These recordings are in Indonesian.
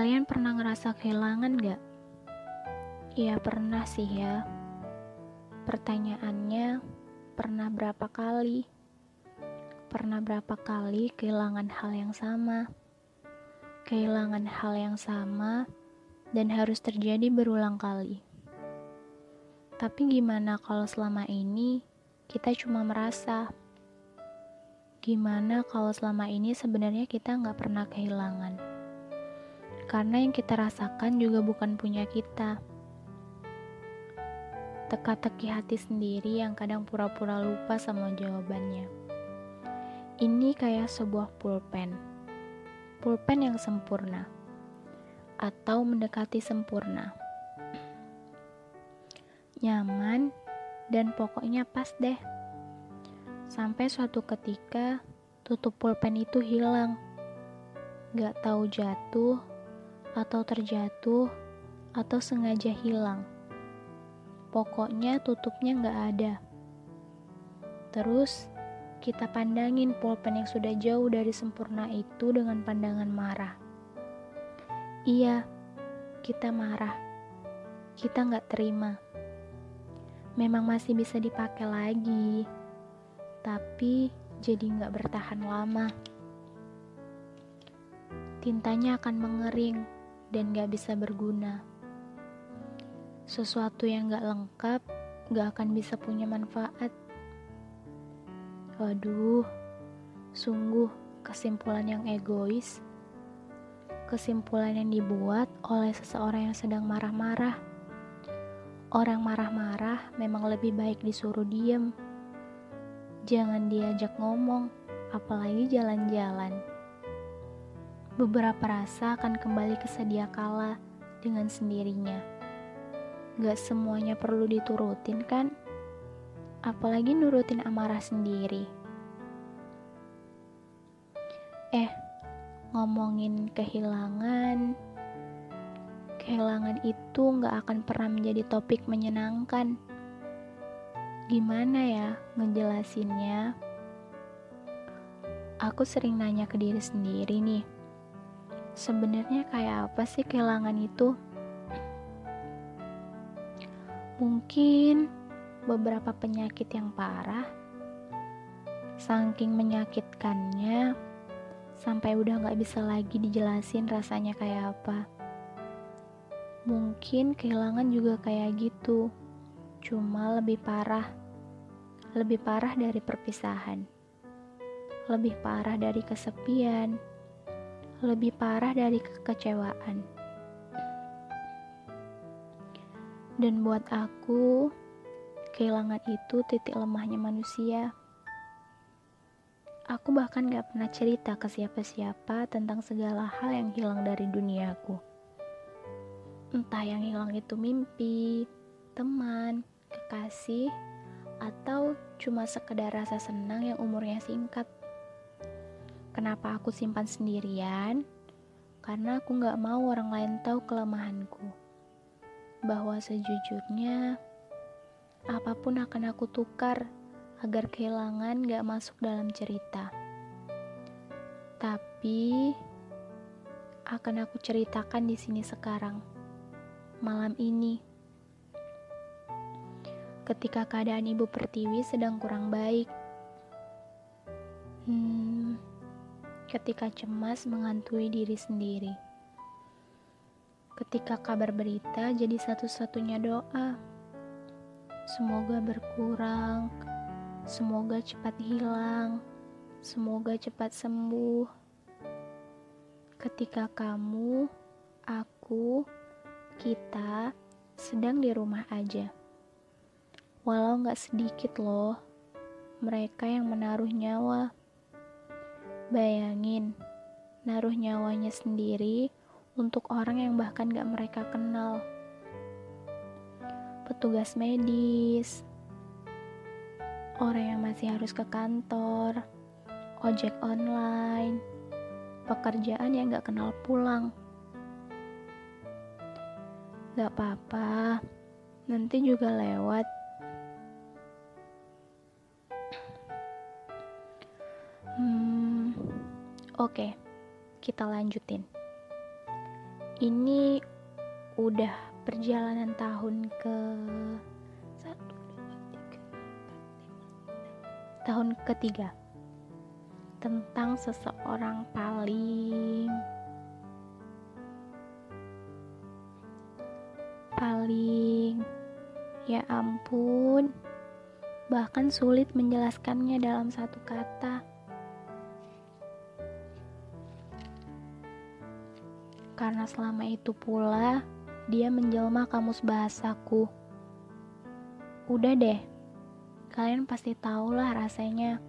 Kalian pernah ngerasa kehilangan gak? Iya pernah sih ya. Pertanyaannya, pernah berapa kali? Pernah berapa kali kehilangan hal yang sama? Kehilangan hal yang sama dan harus terjadi berulang kali. Tapi gimana kalau selama ini kita cuma merasa? Gimana kalau selama ini sebenarnya kita nggak pernah kehilangan? Karena yang kita rasakan juga bukan punya kita. Teka-teki hati sendiri yang kadang pura-pura lupa sama jawabannya. Ini kayak sebuah pulpen. Pulpen yang sempurna. Atau mendekati sempurna. Nyaman dan pokoknya pas deh. Sampai suatu ketika tutup pulpen itu hilang. Gak tahu jatuh atau terjatuh, atau sengaja hilang. Pokoknya tutupnya nggak ada. Terus, kita pandangin pulpen yang sudah jauh dari sempurna itu dengan pandangan marah. Iya, kita marah. Kita nggak terima. Memang masih bisa dipakai lagi, tapi jadi nggak bertahan lama. Tintanya akan mengering dan gak bisa berguna. Sesuatu yang gak lengkap gak akan bisa punya manfaat. Waduh, sungguh kesimpulan yang egois. Kesimpulan yang dibuat oleh seseorang yang sedang marah-marah. Orang marah-marah memang lebih baik disuruh diem. Jangan diajak ngomong, apalagi jalan-jalan. Beberapa rasa akan kembali ke sedia kala dengan sendirinya. Gak semuanya perlu diturutin kan? Apalagi nurutin amarah sendiri. Eh, ngomongin kehilangan, kehilangan itu gak akan pernah menjadi topik menyenangkan. Gimana ya ngejelasinnya? Aku sering nanya ke diri sendiri nih sebenarnya kayak apa sih kehilangan itu? Mungkin beberapa penyakit yang parah, saking menyakitkannya, sampai udah gak bisa lagi dijelasin rasanya kayak apa. Mungkin kehilangan juga kayak gitu, cuma lebih parah, lebih parah dari perpisahan, lebih parah dari kesepian lebih parah dari kekecewaan. Dan buat aku, kehilangan itu titik lemahnya manusia. Aku bahkan gak pernah cerita ke siapa-siapa tentang segala hal yang hilang dari duniaku. Entah yang hilang itu mimpi, teman, kekasih, atau cuma sekedar rasa senang yang umurnya singkat. Kenapa aku simpan sendirian? Karena aku gak mau orang lain tahu kelemahanku. Bahwa sejujurnya, apa pun akan aku tukar agar kehilangan gak masuk dalam cerita. Tapi, akan aku ceritakan di sini sekarang, malam ini. Ketika keadaan Ibu Pertiwi sedang kurang baik, hmm, ketika cemas menghantui diri sendiri. Ketika kabar berita jadi satu-satunya doa. Semoga berkurang, semoga cepat hilang, semoga cepat sembuh. Ketika kamu, aku, kita sedang di rumah aja. Walau gak sedikit loh, mereka yang menaruh nyawa Bayangin, naruh nyawanya sendiri untuk orang yang bahkan gak mereka kenal. Petugas medis, orang yang masih harus ke kantor, ojek online, pekerjaan yang gak kenal pulang. Gak apa-apa, nanti juga lewat. Oke, kita lanjutin. ini udah perjalanan tahun ke tahun ketiga tentang seseorang paling paling ya ampun bahkan sulit menjelaskannya dalam satu kata karena selama itu pula dia menjelma kamus bahasaku udah deh kalian pasti tahulah rasanya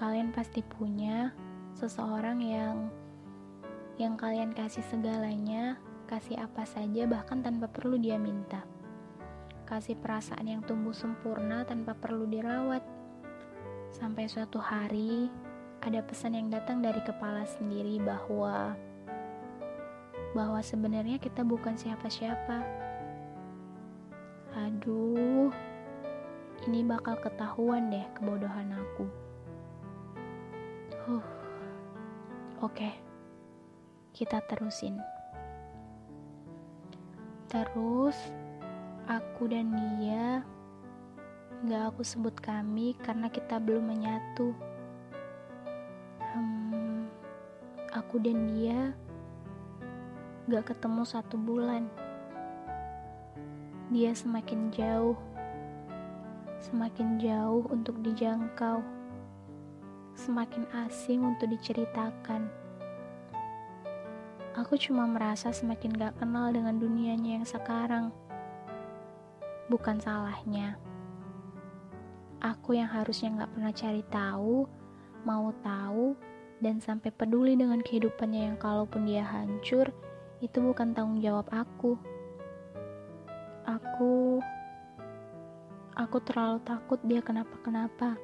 kalian pasti punya seseorang yang yang kalian kasih segalanya kasih apa saja bahkan tanpa perlu dia minta. Kasih perasaan yang tumbuh sempurna tanpa perlu dirawat. Sampai suatu hari ada pesan yang datang dari kepala sendiri bahwa bahwa sebenarnya kita bukan siapa-siapa. Aduh, ini bakal ketahuan deh kebodohan aku. Huh. Oke. Kita terusin. Terus, aku dan dia gak aku sebut kami karena kita belum menyatu. Hmm, aku dan dia gak ketemu satu bulan. Dia semakin jauh, semakin jauh untuk dijangkau, semakin asing untuk diceritakan Aku cuma merasa semakin gak kenal dengan dunianya yang sekarang. Bukan salahnya. Aku yang harusnya gak pernah cari tahu, mau tahu, dan sampai peduli dengan kehidupannya yang kalaupun dia hancur, itu bukan tanggung jawab aku. Aku... Aku terlalu takut dia kenapa-kenapa.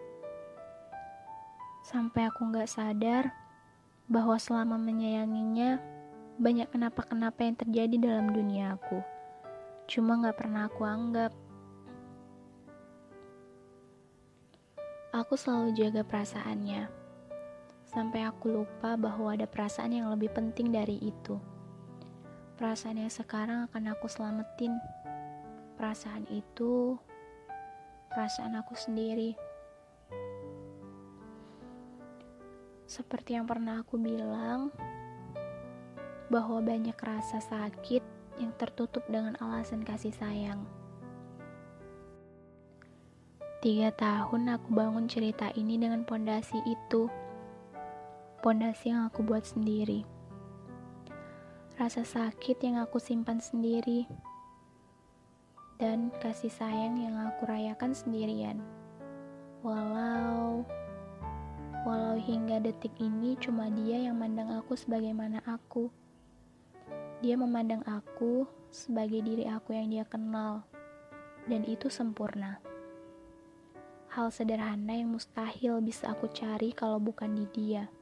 Sampai aku gak sadar bahwa selama menyayanginya, banyak kenapa-kenapa yang terjadi dalam dunia aku. Cuma gak pernah aku anggap. Aku selalu jaga perasaannya. Sampai aku lupa bahwa ada perasaan yang lebih penting dari itu. Perasaan yang sekarang akan aku selamatin. Perasaan itu perasaan aku sendiri. Seperti yang pernah aku bilang, bahwa banyak rasa sakit yang tertutup dengan alasan kasih sayang. Tiga tahun aku bangun cerita ini dengan pondasi itu. Pondasi yang aku buat sendiri. Rasa sakit yang aku simpan sendiri. Dan kasih sayang yang aku rayakan sendirian. Walau walau hingga detik ini cuma dia yang mandang aku sebagaimana aku. Dia memandang aku sebagai diri aku yang dia kenal, dan itu sempurna. Hal sederhana yang mustahil bisa aku cari kalau bukan di dia.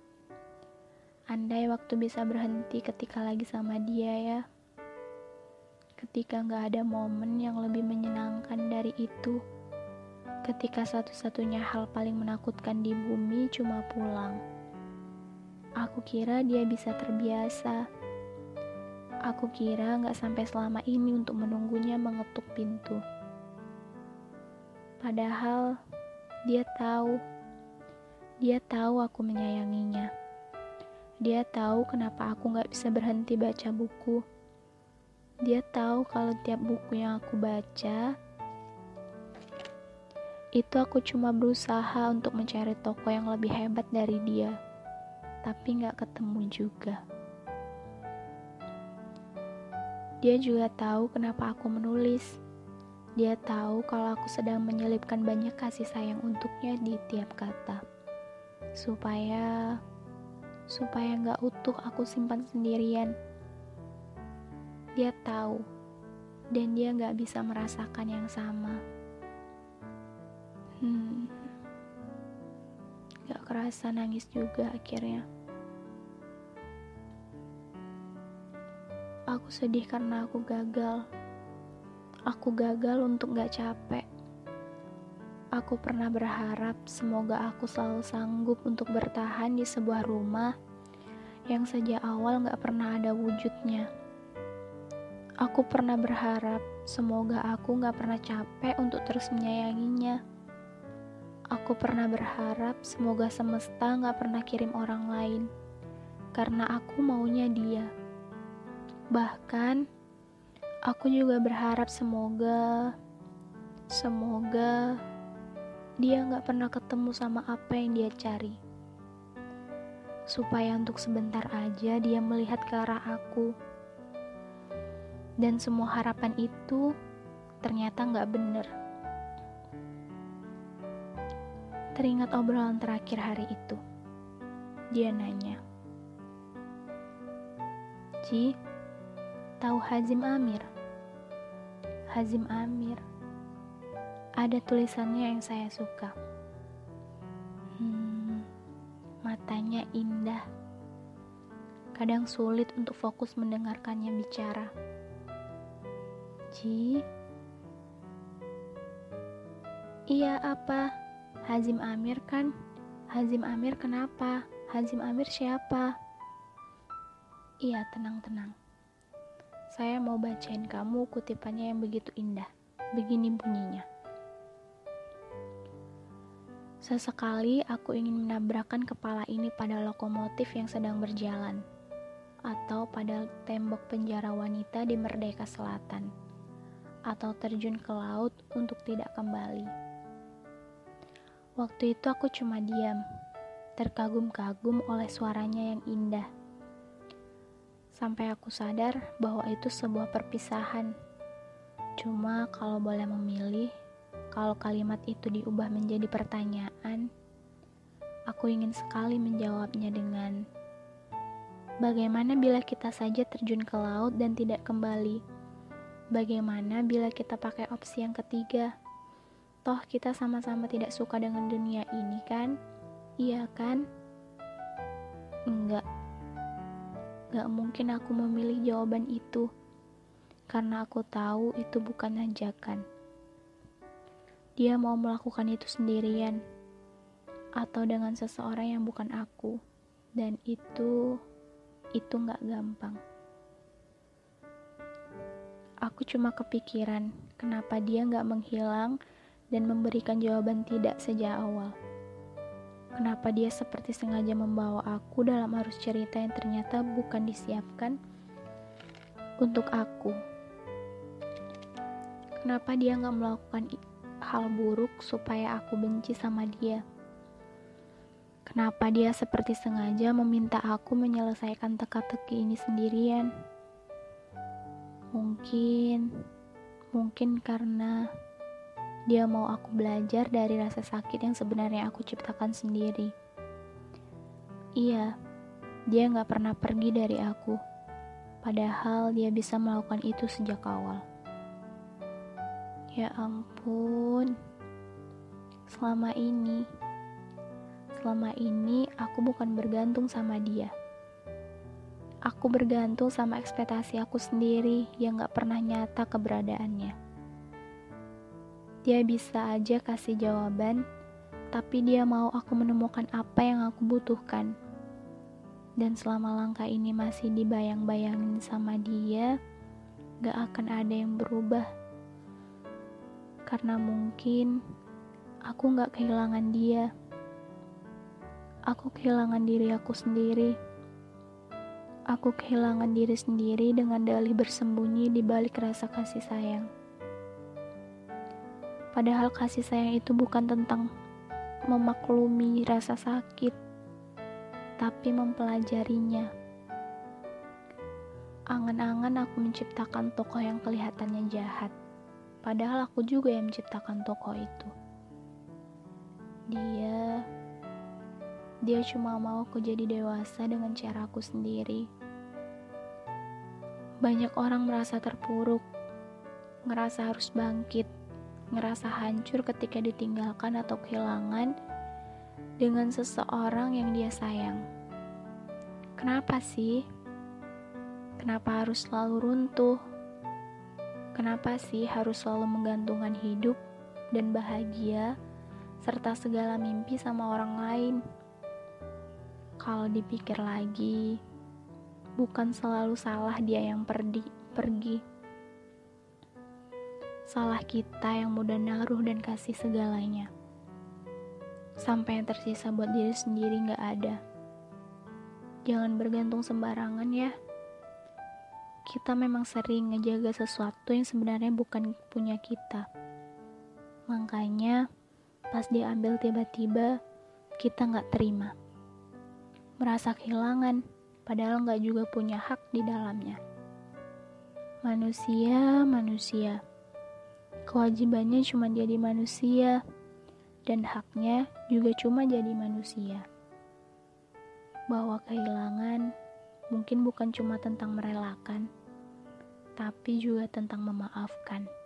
Andai waktu bisa berhenti ketika lagi sama dia ya. Ketika gak ada momen yang lebih menyenangkan dari itu. Ketika satu-satunya hal paling menakutkan di bumi cuma pulang. Aku kira dia bisa terbiasa Aku kira nggak sampai selama ini untuk menunggunya mengetuk pintu. Padahal dia tahu, dia tahu aku menyayanginya. Dia tahu kenapa aku nggak bisa berhenti baca buku. Dia tahu kalau tiap buku yang aku baca itu aku cuma berusaha untuk mencari toko yang lebih hebat dari dia, tapi nggak ketemu juga. Dia juga tahu kenapa aku menulis. Dia tahu kalau aku sedang menyelipkan banyak kasih sayang untuknya di tiap kata. Supaya supaya nggak utuh aku simpan sendirian. Dia tahu dan dia nggak bisa merasakan yang sama. Hmm, gak kerasa nangis juga akhirnya. Aku sedih karena aku gagal. Aku gagal untuk gak capek. Aku pernah berharap semoga aku selalu sanggup untuk bertahan di sebuah rumah yang sejak awal gak pernah ada wujudnya. Aku pernah berharap semoga aku gak pernah capek untuk terus menyayanginya. Aku pernah berharap semoga semesta gak pernah kirim orang lain, karena aku maunya dia. Bahkan, aku juga berharap semoga, semoga dia gak pernah ketemu sama apa yang dia cari. Supaya untuk sebentar aja dia melihat ke arah aku dan semua harapan itu ternyata nggak bener. Teringat obrolan terakhir hari itu. Dia nanya, Ci, tahu Hazim Amir? Hazim Amir. Ada tulisannya yang saya suka. Hmm, matanya indah. Kadang sulit untuk fokus mendengarkannya bicara. Ji? Iya apa? Hazim Amir kan? Hazim Amir kenapa? Hazim Amir siapa? Iya tenang-tenang. Saya mau bacain kamu kutipannya yang begitu indah. Begini bunyinya. Sesekali aku ingin menabrakkan kepala ini pada lokomotif yang sedang berjalan, atau pada tembok penjara wanita di Merdeka Selatan atau terjun ke laut untuk tidak kembali. Waktu itu aku cuma diam, terkagum-kagum oleh suaranya yang indah. Sampai aku sadar bahwa itu sebuah perpisahan. Cuma kalau boleh memilih, kalau kalimat itu diubah menjadi pertanyaan, aku ingin sekali menjawabnya dengan Bagaimana bila kita saja terjun ke laut dan tidak kembali? Bagaimana bila kita pakai opsi yang ketiga? Toh kita sama-sama tidak suka dengan dunia ini kan? Iya kan? Enggak. Enggak mungkin aku memilih jawaban itu. Karena aku tahu itu bukan ajakan. Dia mau melakukan itu sendirian. Atau dengan seseorang yang bukan aku. Dan itu... Itu nggak gampang. Aku cuma kepikiran kenapa dia nggak menghilang dan memberikan jawaban tidak sejak awal. Kenapa dia seperti sengaja membawa aku dalam arus cerita yang ternyata bukan disiapkan untuk aku. Kenapa dia nggak melakukan hal buruk supaya aku benci sama dia? Kenapa dia seperti sengaja meminta aku menyelesaikan teka-teki ini sendirian? Mungkin, mungkin karena dia mau aku belajar dari rasa sakit yang sebenarnya aku ciptakan sendiri. Iya, dia gak pernah pergi dari aku, padahal dia bisa melakukan itu sejak awal. Ya ampun, selama ini, selama ini aku bukan bergantung sama dia Aku bergantung sama ekspektasi aku sendiri yang gak pernah nyata keberadaannya. Dia bisa aja kasih jawaban, tapi dia mau aku menemukan apa yang aku butuhkan. Dan selama langkah ini masih dibayang-bayangin sama dia, gak akan ada yang berubah. Karena mungkin aku gak kehilangan dia. Aku kehilangan diri aku sendiri. Aku kehilangan diri sendiri dengan dalih bersembunyi di balik rasa kasih sayang. Padahal kasih sayang itu bukan tentang memaklumi rasa sakit, tapi mempelajarinya. Angan-angan aku menciptakan tokoh yang kelihatannya jahat, padahal aku juga yang menciptakan tokoh itu. Dia dia cuma mau aku jadi dewasa dengan caraku sendiri. Banyak orang merasa terpuruk, ngerasa harus bangkit, ngerasa hancur ketika ditinggalkan atau kehilangan dengan seseorang yang dia sayang. Kenapa sih? Kenapa harus selalu runtuh? Kenapa sih harus selalu menggantungkan hidup dan bahagia serta segala mimpi sama orang lain? Kalau dipikir lagi, bukan selalu salah dia yang pergi, pergi. Salah kita yang mudah naruh dan kasih segalanya. Sampai yang tersisa buat diri sendiri gak ada. Jangan bergantung sembarangan ya. Kita memang sering ngejaga sesuatu yang sebenarnya bukan punya kita. Makanya, pas diambil tiba-tiba, kita gak terima. Merasa kehilangan, padahal gak juga punya hak di dalamnya. Manusia, manusia. Kewajibannya cuma jadi manusia, dan haknya juga cuma jadi manusia. Bahwa kehilangan mungkin bukan cuma tentang merelakan, tapi juga tentang memaafkan.